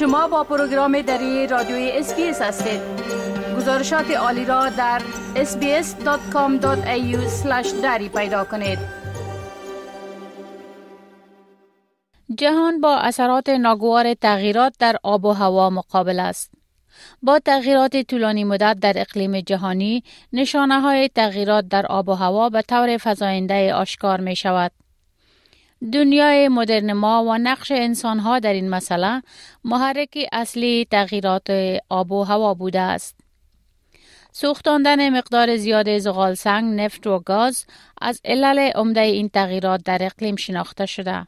شما با پروگرام دری رادیوی SBS هستید گزارشات عالی را در sbs.com.au دری پیدا کنید جهان با اثرات ناگوار تغییرات در آب و هوا مقابل است. با تغییرات طولانی مدت در اقلیم جهانی، نشانه های تغییرات در آب و هوا به طور فزاینده آشکار می شود. دنیای مدرن ما و نقش ها در این مسئله محرک اصلی تغییرات آب و هوا بوده است. سوختاندن مقدار زیاد زغال سنگ، نفت و گاز از علل عمده این تغییرات در اقلیم شناخته شده.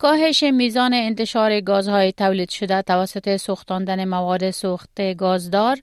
کاهش میزان انتشار گازهای تولید شده توسط سوختاندن مواد سوخت گازدار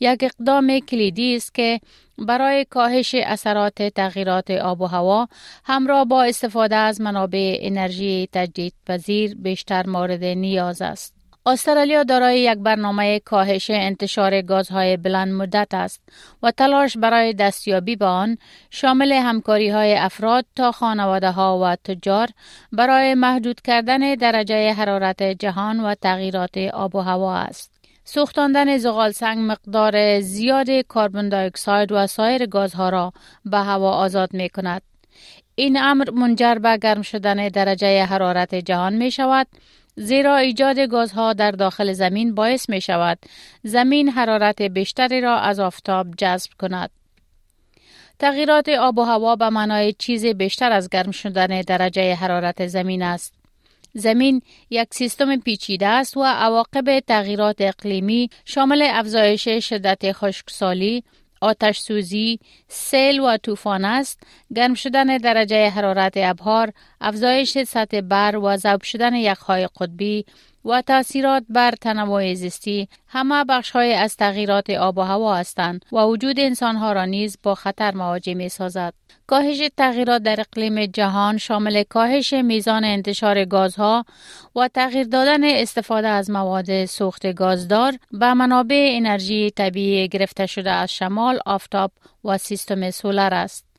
یک اقدام کلیدی است که برای کاهش اثرات تغییرات آب و هوا همراه با استفاده از منابع انرژی تجدیدپذیر بیشتر مورد نیاز است. استرالیا دارای یک برنامه کاهش انتشار گازهای بلند مدت است و تلاش برای دستیابی به آن شامل همکاری های افراد تا خانواده ها و تجار برای محدود کردن درجه حرارت جهان و تغییرات آب و هوا است. سوختاندن زغال سنگ مقدار زیاد کربن دی و سایر گازها را به هوا آزاد می کند. این امر منجر به گرم شدن درجه حرارت جهان می شود زیرا ایجاد گازها در داخل زمین باعث می شود زمین حرارت بیشتری را از آفتاب جذب کند. تغییرات آب و هوا به معنای چیز بیشتر از گرم شدن درجه حرارت زمین است. زمین یک سیستم پیچیده است و عواقب تغییرات اقلیمی شامل افزایش شدت خشکسالی، آتش سوزی، سیل و طوفان است، گرم شدن درجه حرارت ابهار، افزایش سطح بر و ذوب شدن یخهای قطبی و تاثیرات بر تنوع زیستی همه بخش های از تغییرات آب و هوا هستند و وجود انسان ها را نیز با خطر مواجه می سازد. کاهش تغییرات در اقلیم جهان شامل کاهش میزان انتشار گازها و تغییر دادن استفاده از مواد سوخت گازدار به منابع انرژی طبیعی گرفته شده از شمال، آفتاب و سیستم سولر است.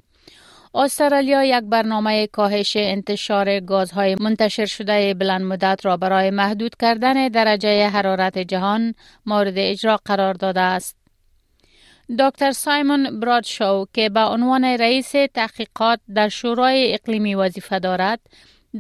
استرالیا یک برنامه کاهش انتشار گازهای منتشر شده بلند مدت را برای محدود کردن درجه حرارت جهان مورد اجرا قرار داده است. دکتر سایمون برادشو که به عنوان رئیس تحقیقات در شورای اقلیمی وظیفه دارد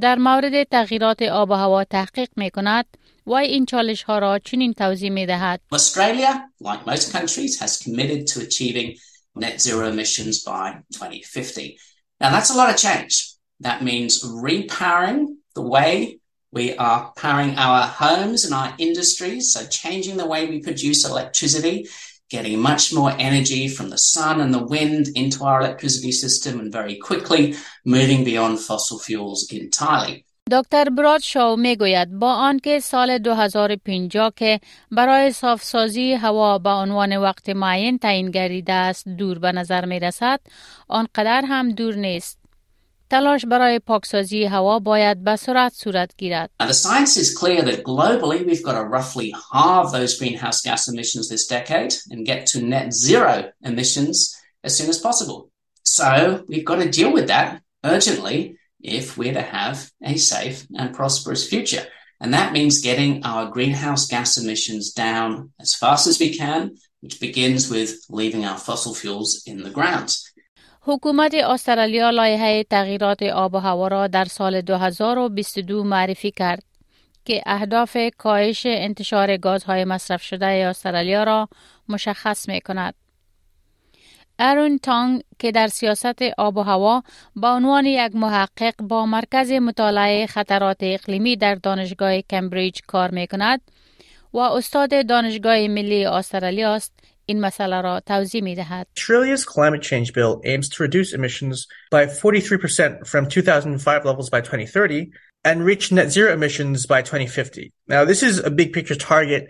در مورد تغییرات آب و هوا تحقیق می کند و این چالش ها را چنین توضیح می دهد. Australia, like most countries, has committed to achieving net zero emissions by 2050. Now that's a lot of change. That means repowering the way we are powering our homes and our industries. So changing the way we produce electricity, getting much more energy from the sun and the wind into our electricity system and very quickly moving beyond fossil fuels entirely. دکتر براد شاو می گوید با آنکه سال 2050 که برای صافسازی هوا به عنوان وقت معین تعیین گردیده است دور به نظر می رسد آنقدر هم دور نیست تلاش برای پاکسازی هوا باید به سرعت صورت گیرد. Now the science is clear that globally we've got to roughly halve those greenhouse gas emissions this decade and get to net zero emissions as soon as possible. So we've got to deal with that urgently if we're to have a safe and prosperous future. And that means getting our greenhouse gas emissions down as fast as we can, which begins with leaving our fossil fuels in the ground. حکومت استرالیا لایحه تغییرات آب و هوا را در سال 2022 معرفی کرد که اهداف کاهش انتشار گازهای مصرف شده استرالیا را مشخص می کند. ارون تانگ که در سیاست آب و هوا با عنوان یک محقق با مرکز مطالعه خطرات اقلیمی در دانشگاه کمبریج کار می کند و استاد دانشگاه ملی استرالیا است این مسئله را توضیح می دهد. Australia's climate change bill aims to reduce emissions by 43% from 2005 levels by 2030 and reach net zero emissions by 2050. Now this is a big picture target.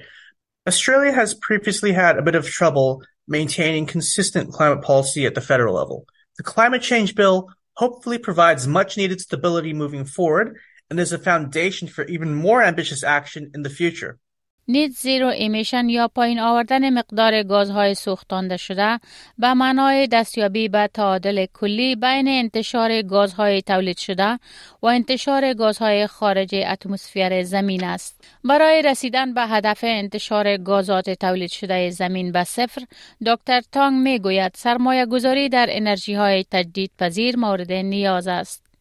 Australia has previously had a bit of trouble maintaining consistent climate policy at the federal level. The climate change bill hopefully provides much needed stability moving forward and is a foundation for even more ambitious action in the future. نیت زیرو ایمیشن یا پایین آوردن مقدار گازهای سوختانده شده به معنای دستیابی به تعادل کلی بین انتشار گازهای تولید شده و انتشار گازهای خارج اتمسفر زمین است. برای رسیدن به هدف انتشار گازات تولید شده زمین به صفر، دکتر تانگ می گوید سرمایه گذاری در انرژی های تجدید پذیر مورد نیاز است.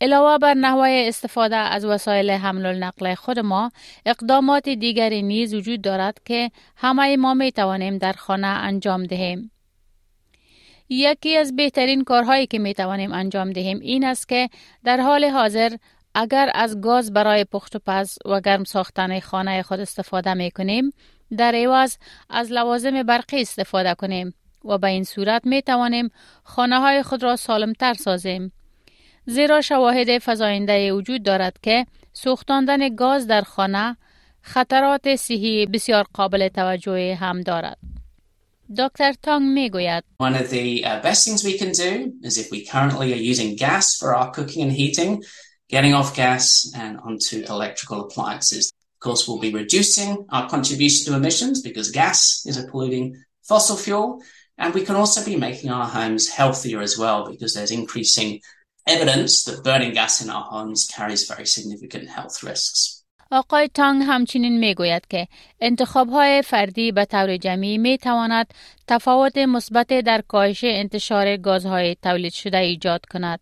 علاوه بر نحوه استفاده از وسایل حمل و نقل خود ما اقدامات دیگری نیز وجود دارد که همه ما می توانیم در خانه انجام دهیم. یکی از بهترین کارهایی که می توانیم انجام دهیم این است که در حال حاضر اگر از گاز برای پخت و پز و گرم ساختن خانه خود استفاده می کنیم در عوض از لوازم برقی استفاده کنیم و به این صورت می توانیم خانه های خود را سالمتر سازیم. زیرا شواهد فزاینده وجود دارد که سوختاندن گاز در خانه خطرات صحی بسیار قابل توجه هم دارد. دکتر تانگ می گوید One of the uh, best things we can do is if we currently are using gas for our cooking and heating, getting off gas and onto electrical appliances. Of course, we'll be reducing our contribution to emissions because gas is a polluting fossil fuel. And we can also be making our homes healthier as well because there's increasing evidence that burning gas in our homes carries very significant health risks. آقای تانگ همچنین می گوید که انتخاب های فردی به طور جمعی می تواند تفاوت مثبت در کاهش انتشار گازهای تولید شده ایجاد کند.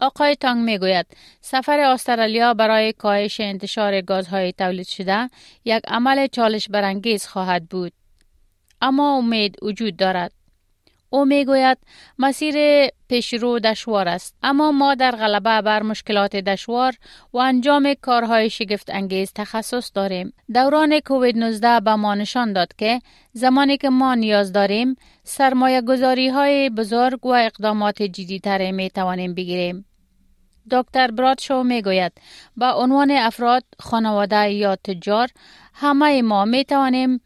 آقای تانگ می گوید سفر استرالیا برای کاهش انتشار گازهای تولید شده یک عمل چالش برانگیز خواهد بود. اما امید وجود دارد. او می‌گوید مسیر پیشرو دشوار است. اما ما در غلبه بر مشکلات دشوار و انجام کارهای شگفت انگیز تخصص داریم. دوران کووید 19 به ما نشان داد که زمانی که ما نیاز داریم سرمایه گذاری های بزرگ و اقدامات جدیدتر می توانیم بگیریم. دکتر برادشو می گوید با عنوان افراد خانواده یا تجار همه ما می توانیم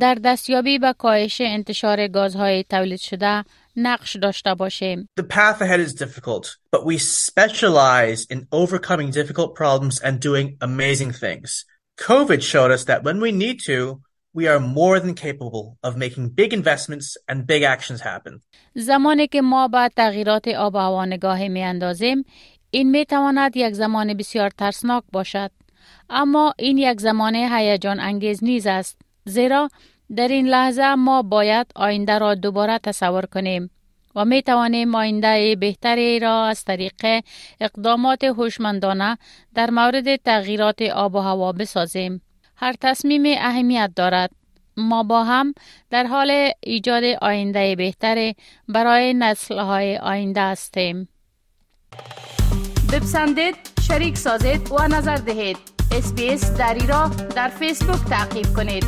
در دستیابی به کاهش انتشار گازهای تولید شده نقش داشته باشیم. The path ahead is difficult, but we specialize in overcoming difficult problems and doing amazing things. COVID showed us that when we need to, we are more than capable of making big investments and big actions happen. زمانی که ما به تغییرات آب و هوا نگاه می اندازیم، این می تواند یک زمان بسیار ترسناک باشد. اما این یک زمان هیجان انگیز نیز است. زیرا در این لحظه ما باید آینده را دوباره تصور کنیم و می توانیم آینده بهتری را از طریق اقدامات هوشمندانه در مورد تغییرات آب و هوا بسازیم. هر تصمیم اهمیت دارد. ما با هم در حال ایجاد آینده بهتری برای نسلهای آینده هستیم. بپسندید، شریک سازید و نظر دهید. اسپیس دری را در فیسبوک تعقیب کنید.